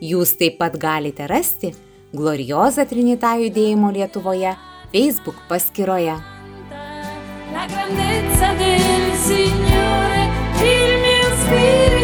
Jūs taip pat galite rasti Glorioza Trinita judėjimo Lietuvoje Facebook paskyroje. La grandezza del Signore, il mio spirito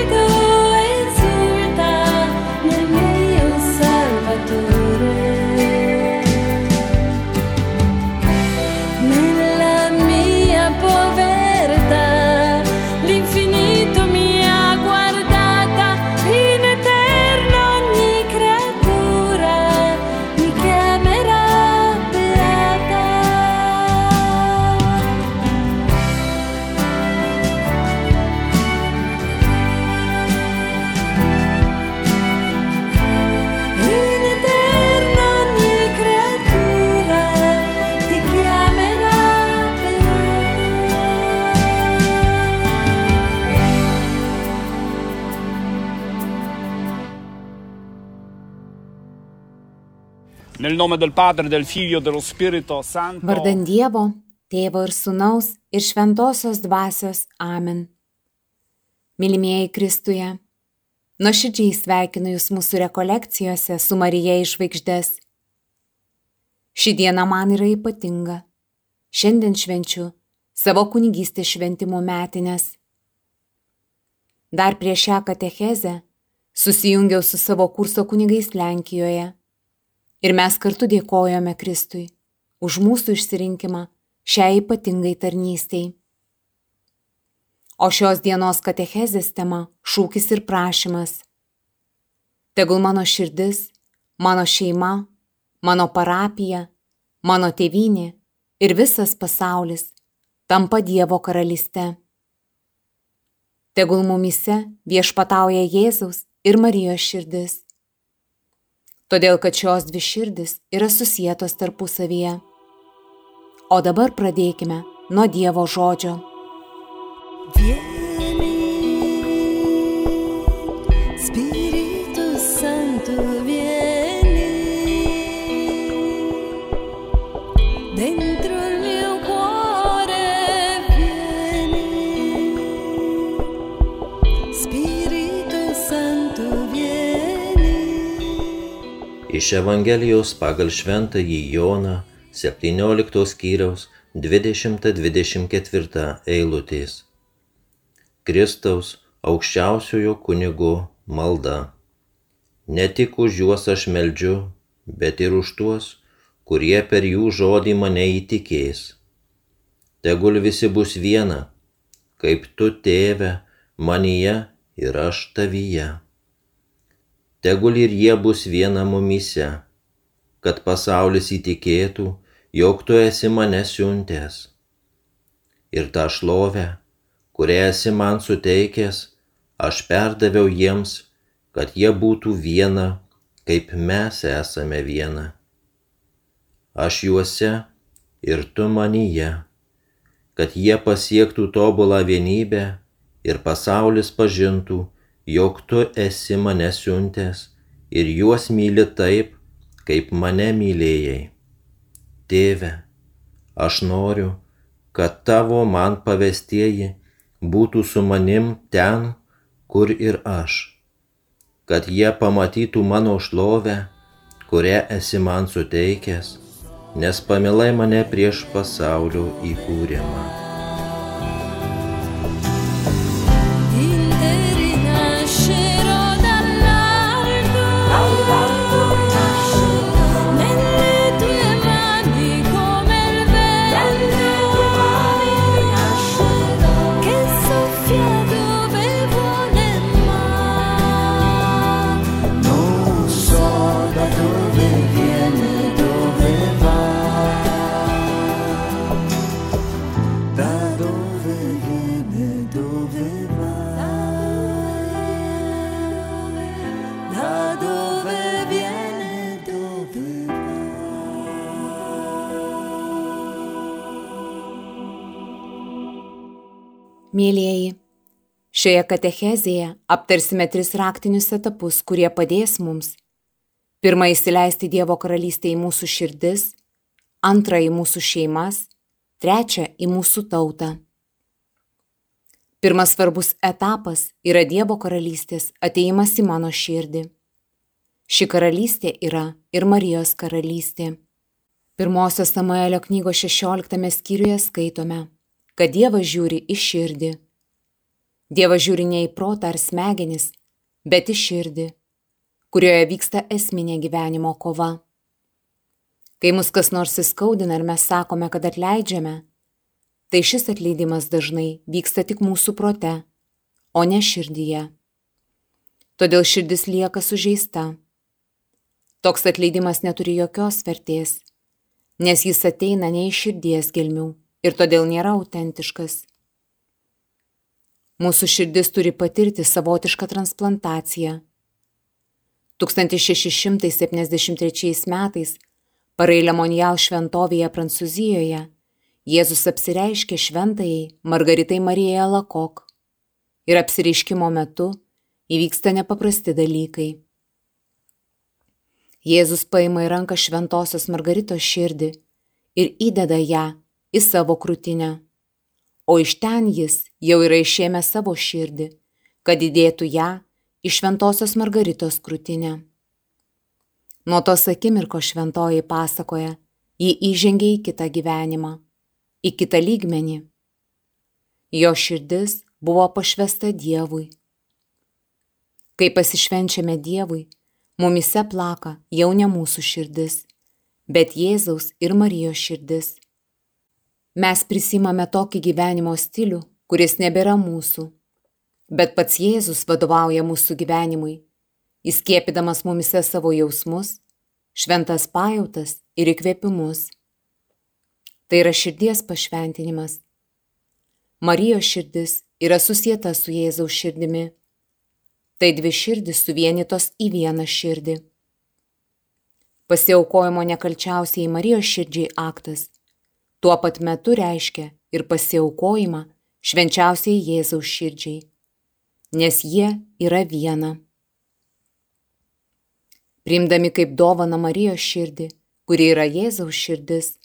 Vardan Dievo, Tėvo ir Sūnaus ir Šventosios Dvasios Amen. Mylimieji Kristuje, nuoširdžiai sveikinu Jūs mūsų rekolekcijose su Marija iš žvaigždės. Ši diena man yra ypatinga. Šiandien švenčiu savo kunigystės šventimų metinės. Dar prieš šią katechezę susijungiau su savo kurso kunigais Lenkijoje ir mes kartu dėkojome Kristui už mūsų išsirinkimą šiai ypatingai tarnystei. O šios dienos katechezės tema - šūkis ir prašymas. Tegul mano širdis, mano šeima, mano parapija, mano tėvynė ir visas pasaulis tampa Dievo karalyste. Tegul mumise viešpatauja Jėzaus ir Marijos širdis. Todėl, kad šios dvi širdis yra susijėtos tarpusavyje. O dabar pradėkime nuo Dievo žodžio. Vieni, Iš Evangelijos pagal Šventąjį Joną 17 skyriaus 20-24 eilutės. Kristaus aukščiausiojo kunigo malda. Ne tik už juos aš meldžiu, bet ir už tuos, kurie per jų žodį mane įtikės. Tegul visi bus viena, kaip tu tėve, manyje ir aš tavyje. Tegul ir jie bus viena mumyse, kad pasaulis įtikėtų, jog tu esi mane siuntęs. Ir tą šlovę, kurią esi man suteikęs, aš perdaviau jiems, kad jie būtų viena, kaip mes esame viena. Aš juose ir tu manyje, kad jie pasiektų tobulą vienybę ir pasaulis pažintų, jog tu esi mane siuntęs ir juos myli taip, kaip mane mylėjai. Tėve, aš noriu, kad tavo man pavestieji būtų su manim ten, kur ir aš, kad jie pamatytų mano šlovę, kurią esi man suteikęs, nes pamilai mane prieš pasaulio įkūrimą. Mėlyjeji, šioje katechezėje aptarsime tris raktinius etapus, kurie padės mums. Pirmą įsileisti Dievo karalystę į mūsų širdis, antrą į mūsų šeimas, trečią į mūsų tautą. Pirmas svarbus etapas yra Dievo karalystės ateimas į mano širdį. Ši karalystė yra ir Marijos karalystė. Pirmosios Samuelio knygos 16 skyriuje skaitome, kad Dievas žiūri į širdį. Dievas žiūri ne į protą ar smegenis, bet į širdį, kurioje vyksta esminė gyvenimo kova. Kai mus kas nors įskaudina ir mes sakome, kad atleidžiame, tai šis atleidimas dažnai vyksta tik mūsų prote, o ne širdyje. Todėl širdis lieka sužeista. Toks atleidimas neturi jokios vertės, nes jis ateina ne iš širdies gelmių ir todėl nėra autentiškas. Mūsų širdis turi patirti savotišką transplantaciją. 1673 metais Parailė Monjal šventovėje Prancūzijoje Jėzus apsireiškė šventajai Margaritai Marijai Lakok ir apsireiškimo metu įvyksta nepaprasti dalykai. Jėzus paima į ranką šventosios Margaritos širdį ir įdeda ją į savo krūtinę, o iš ten jis jau yra išėmę savo širdį, kad įdėtų ją į šventosios Margaritos krūtinę. Nuo tos akimirko šventoji pasakoja, ji įžengė į kitą gyvenimą, į kitą lygmenį. Jo širdis buvo pašvesta Dievui. Kai pasišvenčiame Dievui, mumise plaka jau ne mūsų širdis, bet Jėzaus ir Marijos širdis. Mes prisimame tokį gyvenimo stilių, kuris nebėra mūsų, bet pats Jėzus vadovauja mūsų gyvenimui, įskiepydamas mumise savo jausmus, šventas pajautas ir įkvėpimus. Tai yra širdies pašventinimas. Marijos širdis yra susieta su Jėzaus širdimi. Tai dvi širdis suvienytos į vieną širdį. Pasiaukojimo nekalčiausiai Marijos širdžiai aktas tuo pat metu reiškia ir pasiaukojimą švenčiausiai Jėzaus širdžiai, nes jie yra viena. Priimdami kaip dovana Marijos širdį, kuri yra Jėzaus širdis,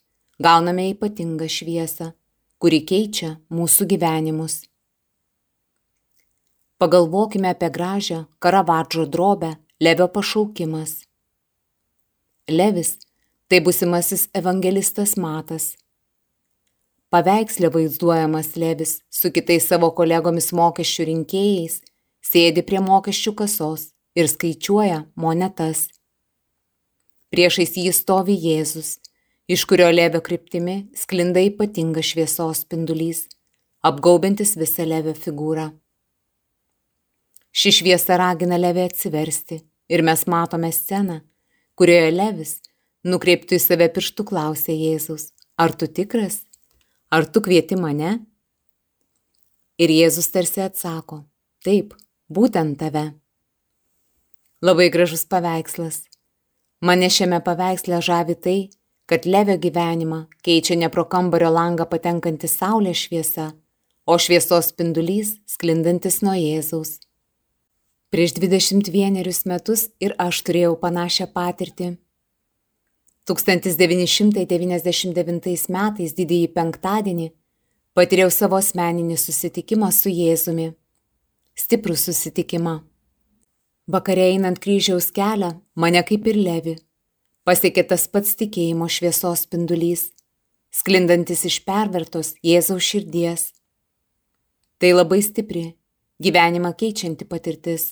gauname ypatingą šviesą, kuri keičia mūsų gyvenimus. Pagalvokime apie gražią Karavadžo drobę Levio pašaukimas. Levis tai busimasis evangelistas Matas. Paveikslė vaizduojamas Levis su kitais savo kolegomis mokesčių rinkėjais sėdi prie mokesčių kasos ir skaičiuoja monetas. Priešais jį stovi Jėzus, iš kurio levio kryptimi sklinda ypatingas šviesos spindulys, apgaubintis visą levio figūrą. Ši šviesa ragina levį atsiversti ir mes matome sceną, kurioje levis, nukreiptų į save pirštų, klausė Jėzus, ar tu tikras, ar tu kvieti mane? Ir Jėzus tarsi atsako, taip, būtent tave. Labai gražus paveikslas. Mane šiame paveiksle žavi tai, kad Levio gyvenimą keičia ne pro kambario langą patenkanti saulės šviesa, o šviesos spindulys sklindantis nuo Jėzaus. Prieš 21 metus ir aš turėjau panašią patirtį. 1999 metais didįjį penktadienį patyriau savo asmeninį susitikimą su Jėzumi. Stiprų susitikimą. Vakare einant kryžiaus kelią, mane kaip ir levi, pasiekė tas pats tikėjimo šviesos spindulys, sklindantis iš pervertos Jėzaus širdies. Tai labai stipri, gyvenimą keičianti patirtis.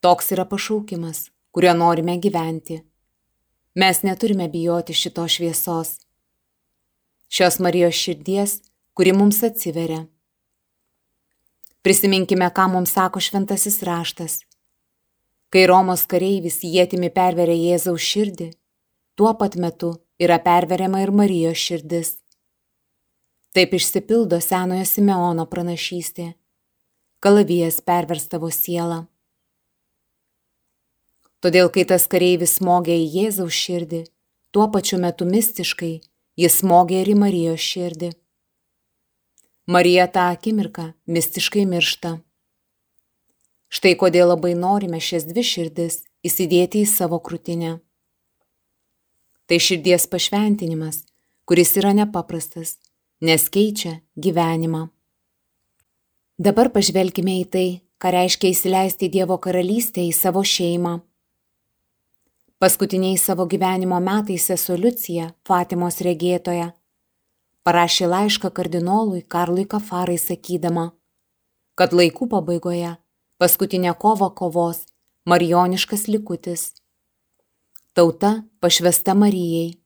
Toks yra pašaukimas, kuriuo norime gyventi. Mes neturime bijoti šito šviesos. Šios Marijos širdies, kuri mums atsiveria. Prisiminkime, ką mums sako šventasis raštas. Kai Romos kareivis jėtimi perveria Jėzaus širdį, tuo pat metu yra perveriama ir Marijos širdis. Taip išsipildo senojo Simeono pranašystė. Kalavijas pervers tavo sielą. Todėl, kai tas kareivis smogė į Jėzaus širdį, tuo pačiu metu mistiškai jis smogė ir į Marijos širdį. Marija tą akimirką mistiškai miršta. Štai kodėl labai norime šias dvi širdis įsidėti į savo krūtinę. Tai širdies pašventinimas, kuris yra nepaprastas, nes keičia gyvenimą. Dabar pažvelkime į tai, ką reiškia įsileisti Dievo karalystę į savo šeimą. Paskutiniais savo gyvenimo metais sesuo Liucija, Fatimos regėtoja, parašė laišką kardinolui Karlui Kafarai sakydama, kad laikų pabaigoje paskutinė kova kovos marioniškas likutis. Tauta pašvesta Marijai.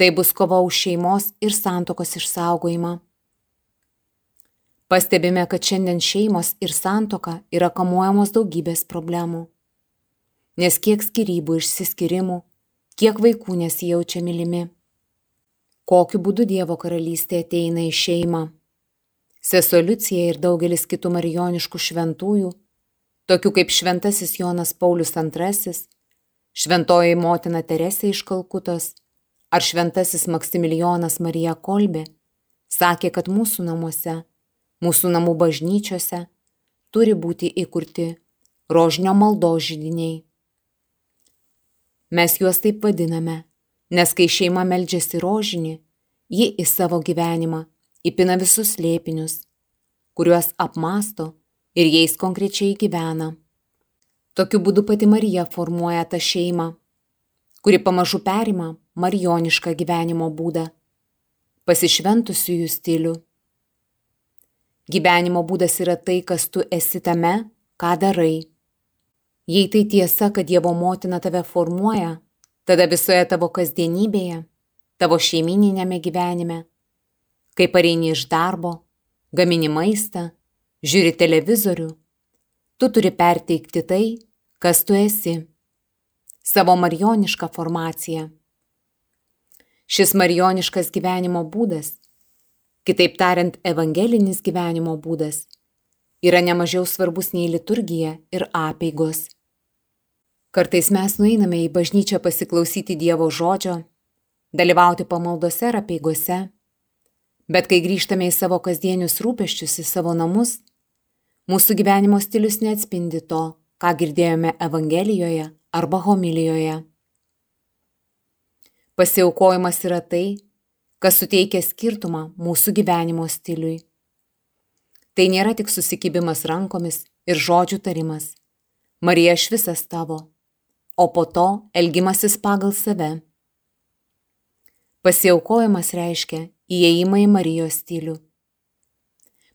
Tai bus kova už šeimos ir santokos išsaugojimą. Pastebime, kad šiandien šeimos ir santoka yra kamuojamos daugybės problemų. Nes kiek skirybų išsiskirimų, kiek vaikų nesijaučia mylimi. Kokiu būdu Dievo karalystė ateina į šeimą. Sesuo Liucija ir daugelis kitų marijoniškų šventųjų, tokių kaip šventasis Jonas Paulius II, šventoji motina Teresė iš Kalkutos ar šventasis Maksimilijonas Marija Kolbė, sakė, kad mūsų namuose, mūsų namų bažnyčiose turi būti įkurti rožinio maldos žydiniai. Mes juos taip vadiname, nes kai šeima meldžiasi rožinį, ji į savo gyvenimą įpina visus lėpinius, kuriuos apmasto ir jais konkrečiai gyvena. Tokiu būdu pati Marija formuoja tą šeimą, kuri pamažu perima marionišką gyvenimo būdą, pasišventusiųjų stilių. Gyvenimo būdas yra tai, kas tu esi tame, ką darai. Jei tai tiesa, kad Dievo motina tave formuoja, tada visoje tavo kasdienybėje, tavo šeimininėme gyvenime, kai pareini iš darbo, gamini maistą, žiūri televizorių, tu turi perteikti tai, kas tu esi, savo marionišką formaciją. Šis marioniškas gyvenimo būdas, kitaip tariant, evangelinis gyvenimo būdas, yra nemažiau svarbus nei liturgija ir apėgos. Kartais mes nueiname į bažnyčią pasiklausyti Dievo žodžio, dalyvauti pamaldose ar apėgose, bet kai grįžtame į savo kasdienius rūpeščius, į savo namus, mūsų gyvenimo stilius neatspindi to, ką girdėjome Evangelijoje arba homilijoje. Pasiaukojimas yra tai, kas suteikia skirtumą mūsų gyvenimo stiliui. Tai nėra tik susikibimas rankomis ir žodžių tarimas. Marija aš visas tavo, o po to elgimasis pagal save. Pasiaukojimas reiškia įėjimą į Marijos stilių.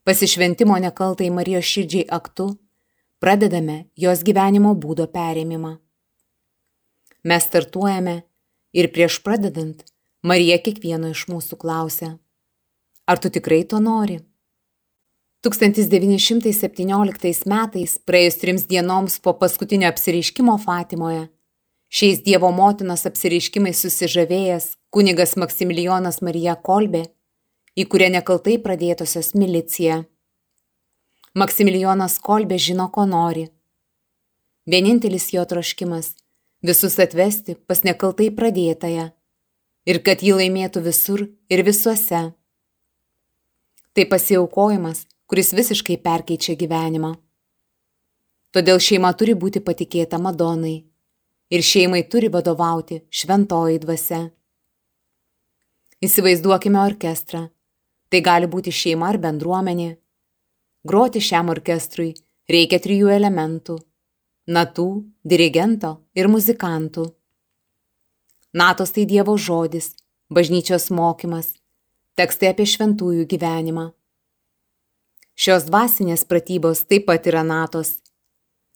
Pasišventimo nekaltai Marijos širdžiai aktu pradedame jos gyvenimo būdo perėmimą. Mes startuojame ir prieš pradedant Marija kiekvieno iš mūsų klausia, ar tu tikrai to nori? 1917 metais, praėjus trims dienoms po paskutinio apsireiškimo Fatimoje, šiais Dievo motinos apsireiškimais susižavėjęs kunigas Maksimilijonas Marija Kolbė įkūrė nekaltai pradėtosios miliciją. Maksimilijonas Kolbė žino, ko nori. Vienintelis jo troškimas - visus atvesti pas nekaltai pradėtąją ir kad jį laimėtų visur ir visuose. Tai pasiaukojimas, kuris visiškai perkeičia gyvenimą. Todėl šeima turi būti patikėta Madonai ir šeimai turi vadovauti šventoji dvasia. Įsivaizduokime orkestrą, Tai gali būti šeima ar bendruomenė. Groti šiam orkestrui reikia trijų elementų - natų, dirigento ir muzikantų. Natos tai Dievo žodis, bažnyčios mokymas, tekstai apie šventųjų gyvenimą. Šios dvasinės pratybos taip pat yra natos.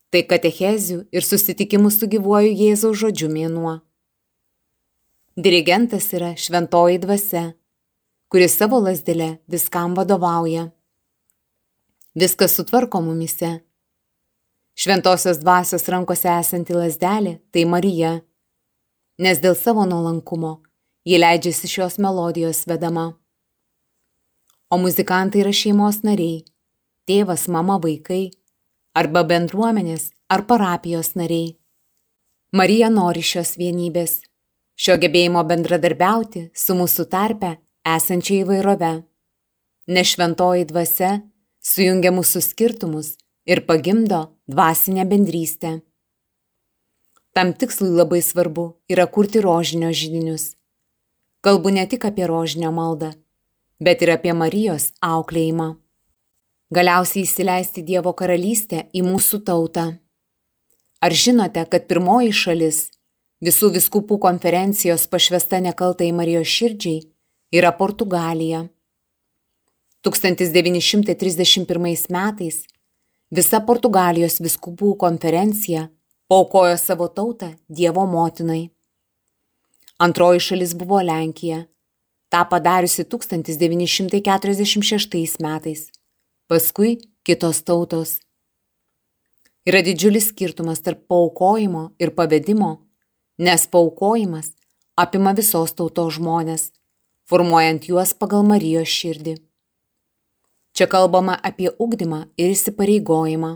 Tai katechezių ir susitikimų su gyvuoju Jėzaus žodžiu mėnuo. Dirigentas yra šventoji dvasia, kuris savo lasdelė viskam vadovauja. Viskas sutvarko mumise. Šventosios dvasios rankose esanti lasdelė - tai Marija, nes dėl savo nuolankumo ji leidžiasi šios melodijos vedama. O muzikantai yra šeimos nariai - tėvas, mama, vaikai arba bendruomenės ar parapijos nariai. Marija nori šios vienybės, šio gebėjimo bendradarbiauti su mūsų tarpe esančia įvairove. Nes šventoji dvasia sujungia mūsų skirtumus ir pagimdo dvasinę bendrystę. Tam tikslui labai svarbu yra kurti rožinio žydinius. Kalbu ne tik apie rožinio maldą, bet ir apie Marijos auklėjimą. Galiausiai įsileisti Dievo karalystę į mūsų tautą. Ar žinote, kad pirmoji šalis visų viskupų konferencijos pašvesta nekaltai Marijos širdžiai yra Portugalija? 1931 metais visa Portugalijos viskupų konferencija paukojo savo tautą Dievo motinai. Antroji šalis buvo Lenkija, tą padariusi 1946 metais, paskui kitos tautos. Yra didžiulis skirtumas tarp paukojimo ir pavedimo, nes paukojimas apima visos tautos žmonės, formuojant juos pagal Marijos širdį. Čia kalbama apie ugdymą ir įsipareigojimą.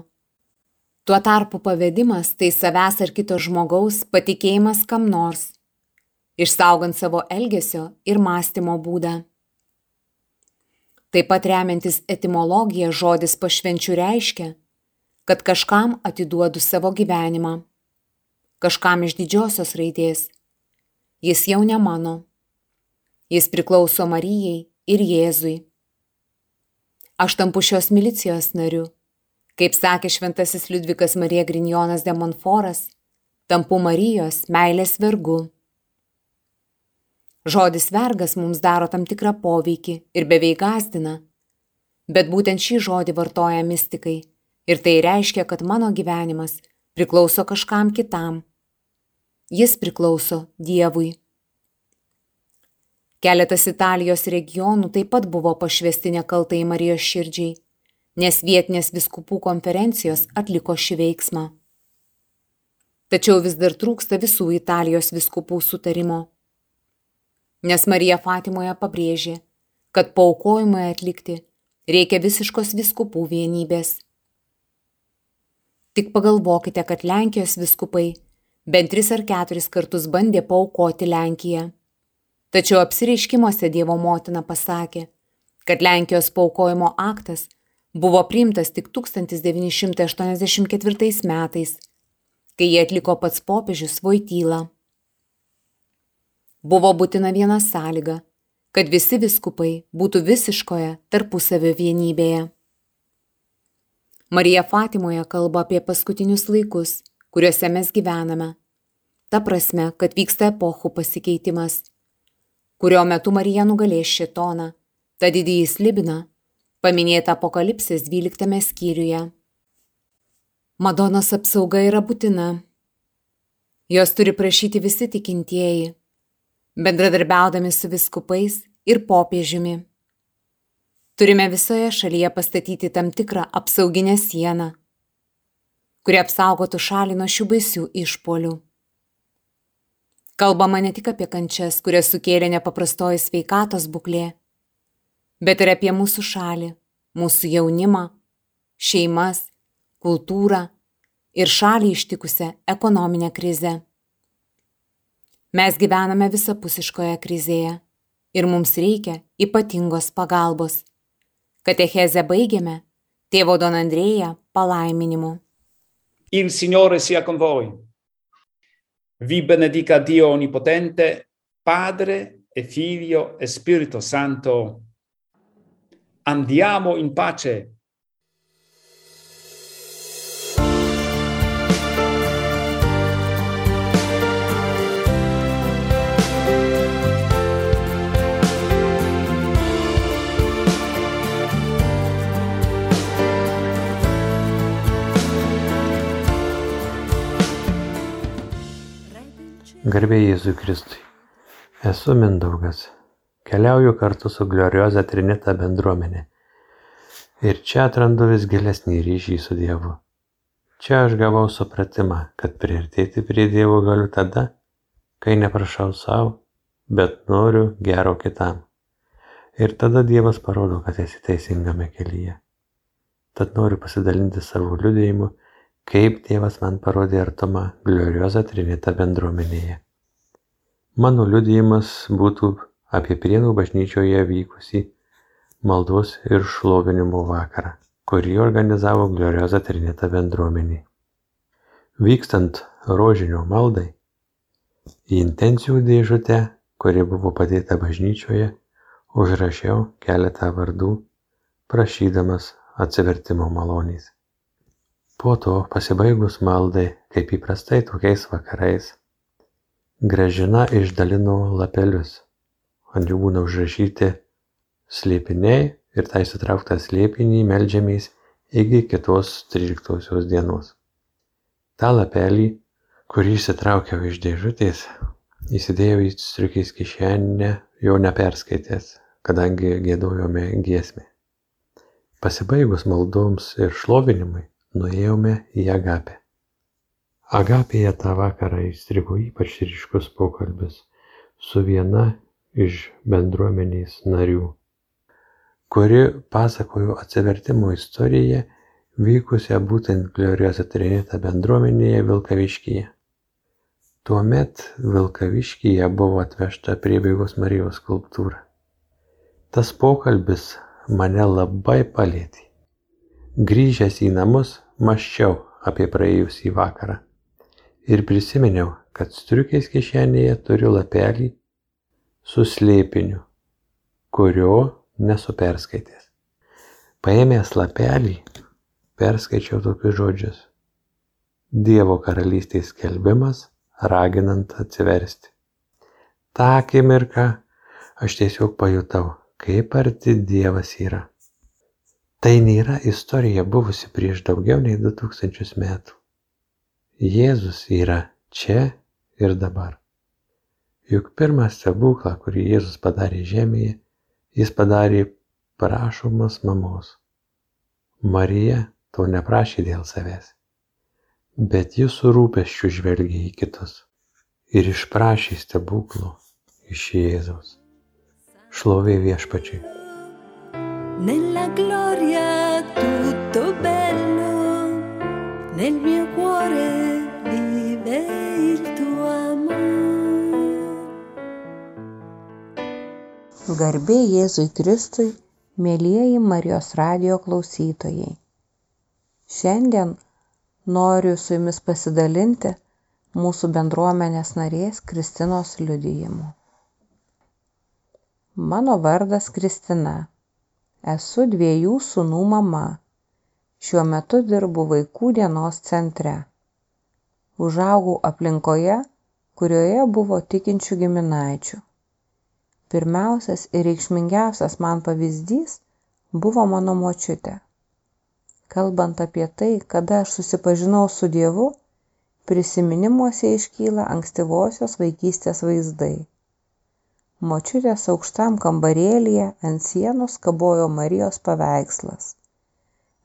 Tuo tarpu pavedimas tai savęs ar kito žmogaus patikėjimas kam nors, išsaugant savo elgesio ir mąstymo būdą. Taip pat remiantis etimologija žodis pašvenčių reiškia, kad kažkam atiduodu savo gyvenimą, kažkam iš didžiosios raidės. Jis jau ne mano. Jis priklauso Marijai ir Jėzui. Aš tampu šios milicijos nariu. Kaip sakė šventasis Liudvikas Marija Grinjonas de Monforas, tampu Marijos meilės vergu. Žodis vergas mums daro tam tikrą poveikį ir beveik gazdina. Bet būtent šį žodį vartoja mystikai ir tai reiškia, kad mano gyvenimas priklauso kažkam kitam. Jis priklauso Dievui. Keletas Italijos regionų taip pat buvo pašvesti nekaltai Marijos širdžiai, nes vietinės viskupų konferencijos atliko šį veiksmą. Tačiau vis dar trūksta visų Italijos viskupų sutarimo. Nes Marija Fatimoje pabrėžė, kad paukojimui atlikti reikia visiškos viskupų vienybės. Tik pagalvokite, kad Lenkijos viskupai bent tris ar keturis kartus bandė paukoti Lenkiją. Tačiau apsireiškimuose Dievo motina pasakė, kad Lenkijos paukojimo aktas buvo priimtas tik 1984 metais, kai jį atliko pats popiežius Vojtyla. Buvo būtina viena sąlyga, kad visi viskupai būtų visiškoje tarpusavio vienybėje. Marija Fatimoje kalba apie paskutinius laikus, kuriuose mes gyvename. Ta prasme, kad vyksta epochų pasikeitimas kurio metu Marija nugalės šitoną, tą didįjį slibiną, paminėtą apokalipsės 12 skyriuje. Madonos apsauga yra būtina. Jos turi prašyti visi tikintieji, bendradarbiaudami su viskupais ir popiežiumi. Turime visoje šalyje pastatyti tam tikrą apsauginę sieną, kuri apsaugotų šalį nuo šių baisių išpolių. Kalbama ne tik apie kančias, kurias sukėlė nepaprastoji sveikatos būklė, bet ir apie mūsų šalį, mūsų jaunimą, šeimas, kultūrą ir šalį ištikusią ekonominę krizę. Mes gyvename visapusiškoje krizėje ir mums reikia ypatingos pagalbos. Katechezę baigiame tėvo Don Andrėja palaiminimu. Il Signore sia con voi. Vi benedica Dio Onnipotente, Padre e Figlio e Spirito Santo. andiamo in pace. Garbė Jėzui Kristui. Esu Mindaugas. Keliauju kartu su Glorioza Trinita bendruomenė. Ir čia atrandu vis gilesnį ryšį su Dievu. Čia aš gavau supratimą, kad priartėti prie Dievo galiu tada, kai neprašau savo, bet noriu gero kitam. Ir tada Dievas parodo, kad esi teisingame kelyje. Tad noriu pasidalinti savo liudėjimu kaip Dievas man parodė artumą Glorioza Trinita bendruomenėje. Mano liudijimas būtų apie Prienų bažnyčioje vykusį maldos ir šlovinimo vakarą, kurį organizavo Glorioza Trinita bendruomenė. Vykstant rožinio maldai, į intencijų dėžutę, kuri buvo padėta bažnyčioje, užrašiau keletą vardų, prašydamas atsivertimo malonės. Po to, pasibaigus maldai, kaip įprastai tokiais vakarais, Gražina išdalino lapelius. Ant jų būna užrašyti slėpiniai ir tai sutrauktą slėpinį melžiamės iki kitos 13 dienos. Ta lapelį, kurį išsitraukiau iš dėžutės, įsidėjau į striukės kišenę, jo neperskaitęs, kadangi gėdojome giesmę. Pasibaigus maldoms ir šlovinimui, nuėjome į Agapę. Agapėje tą vakarą įstrigo ypač ryškus pokalbis su viena iš bendruomenės narių, kuri pasakojo atsivertimo istoriją vykusią būtent Gloriosa Trinita bendruomenėje Vilkaviškyje. Tuomet Vilkaviškyje buvo atvežta priebeigos Marijos skulptūra. Tas pokalbis mane labai palėtė. Grįžęs į namus, maščiau apie praėjusį vakarą ir prisiminiau, kad striukės kišenėje turiu lapelį su slėpiniu, kurio nesu perskaitęs. Paėmęs lapelį, perskaičiau tokius žodžius. Dievo karalystės skelbimas, raginant atsiversti. Ta akimirka aš tiesiog pajutau, kaip arti Dievas yra. Tai nėra istorija buvusi prieš daugiau nei 2000 metų. Jėzus yra čia ir dabar. Juk pirmą stebuklą, kurį Jėzus padarė žemėje, jis padarė prašomas mamos. Marija to neprašė dėl savęs, bet jis su rūpeščiu žvelgė į kitus ir išprašė stebuklų iš Jėzaus. Šlovė viešpačiui. Nella gloria tutto bello, nel mio cuore vive il tuo amore. Garbė Jėzui Kristui, mėlyjeji Marijos radio klausytojai. Šiandien noriu su jumis pasidalinti mūsų bendruomenės narės Kristinos liudijimu. Mano vardas Kristina. Esu dviejų sūnų mama. Šiuo metu dirbu vaikų dienos centre. Užaugau aplinkoje, kurioje buvo tikinčių giminaičių. Pirmiausias ir reikšmingiausias man pavyzdys buvo mano močiutė. Kalbant apie tai, kada aš susipažinau su Dievu, prisiminimuose iškyla ankstyvosios vaikystės vaizdai. Močiutės aukštam kambarėlyje ant sienos kabojo Marijos paveikslas.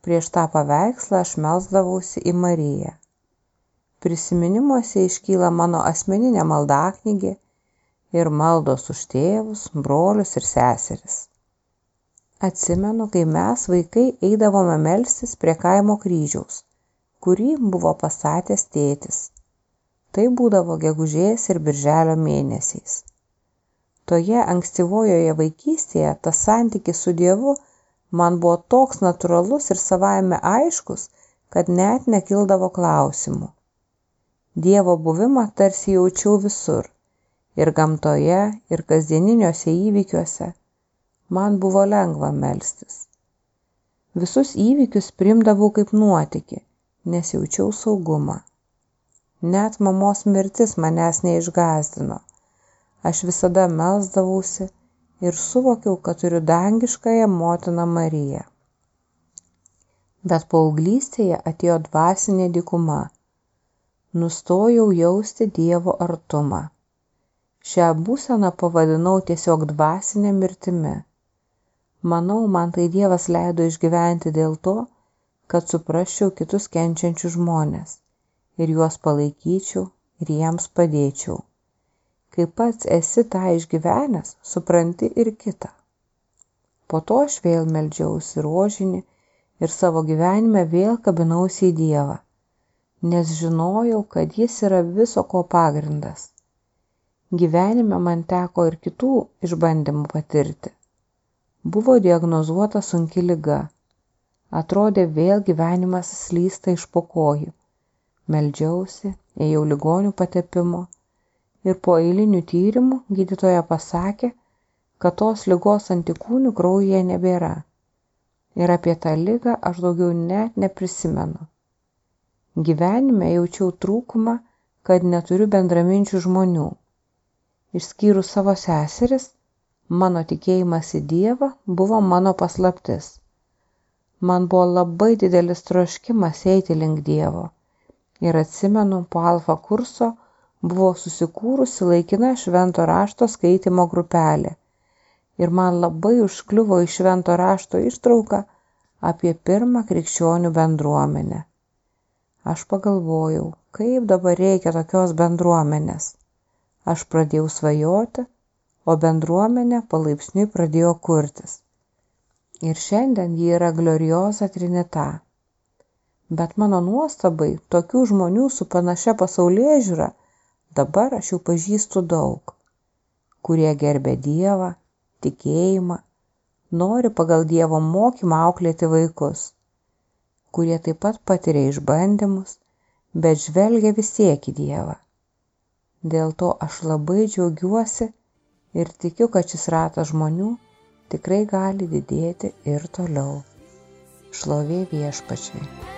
Prieš tą paveikslą aš melsdavausi į Mariją. Prisiminimuose iškyla mano asmeninė maldaknygė ir maldos už tėvus, brolius ir seseris. Atsimenu, kai mes vaikai eidavome melstis prie kaimo kryžiaus, kurį buvo pastatęs tėtis. Tai būdavo gegužės ir birželio mėnesiais. Toje ankstyvojoje vaikystėje tas santykis su Dievu man buvo toks natūralus ir savaime aiškus, kad net nekildavo klausimų. Dievo buvimą tarsi jaučiau visur ir gamtoje, ir kasdieniniuose įvykiuose. Man buvo lengva melstis. Visus įvykius primdavau kaip nuotikį, nes jaučiau saugumą. Net mamos mirtis manęs neišgazdino. Aš visada melzdavausi ir suvokiau, kad turiu dangiškąją motiną Mariją. Bet paauglystėje atėjo dvasinė dykuma. Nustojau jausti Dievo artumą. Šią būseną pavadinau tiesiog dvasinė mirtimi. Manau, man tai Dievas leido išgyventi dėl to, kad suprasčiau kitus kenčiančius žmonės ir juos palaikyčiau ir jiems padėčiau. Kai pats esi tą išgyvenęs, supranti ir kitą. Po to aš vėl meldžiausi rožinį ir savo gyvenime vėl kabinausi į Dievą, nes žinojau, kad Jis yra viso ko pagrindas. Gyvenime man teko ir kitų išbandymų patirti. Buvo diagnozuota sunki lyga. Atrodė vėl gyvenimas slysta iš pokojų. Meldžiausi, ėjau ligonių patepimo ir po eilinių tyrimų gydytoja pasakė, kad tos lygos antikūnių kraujyje nebėra. Ir apie tą lygą aš daugiau net neprisimenu. Gyvenime jaučiau trūkumą, kad neturiu bendraminčių žmonių. Išskyrus savo seseris, mano tikėjimas į Dievą buvo mano paslaptis. Man buvo labai didelis troškimas eiti link Dievo. Ir atsimenu, po alfa kurso buvo susikūrusi laikina švento rašto skaitimo grupelė. Ir man labai užkliuvo iš švento rašto ištrauka apie pirmą krikščionių bendruomenę. Aš pagalvojau, kaip dabar reikia tokios bendruomenės. Aš pradėjau svajoti, o bendruomenė palaipsniui pradėjo kurtis. Ir šiandien ji yra glorioza trinita. Bet mano nuostabai, tokių žmonių su panašia pasaulyje žiūra Dabar aš jau pažįstu daug, kurie gerbė Dievą, tikėjimą, nori pagal Dievo mokymą auklėti vaikus, kurie taip pat patiria išbandymus, bet žvelgia vis tiek į Dievą. Dėl to aš labai džiaugiuosi ir tikiu, kad šis ratas žmonių tikrai gali didėti ir toliau. Šlovė viešpačiai.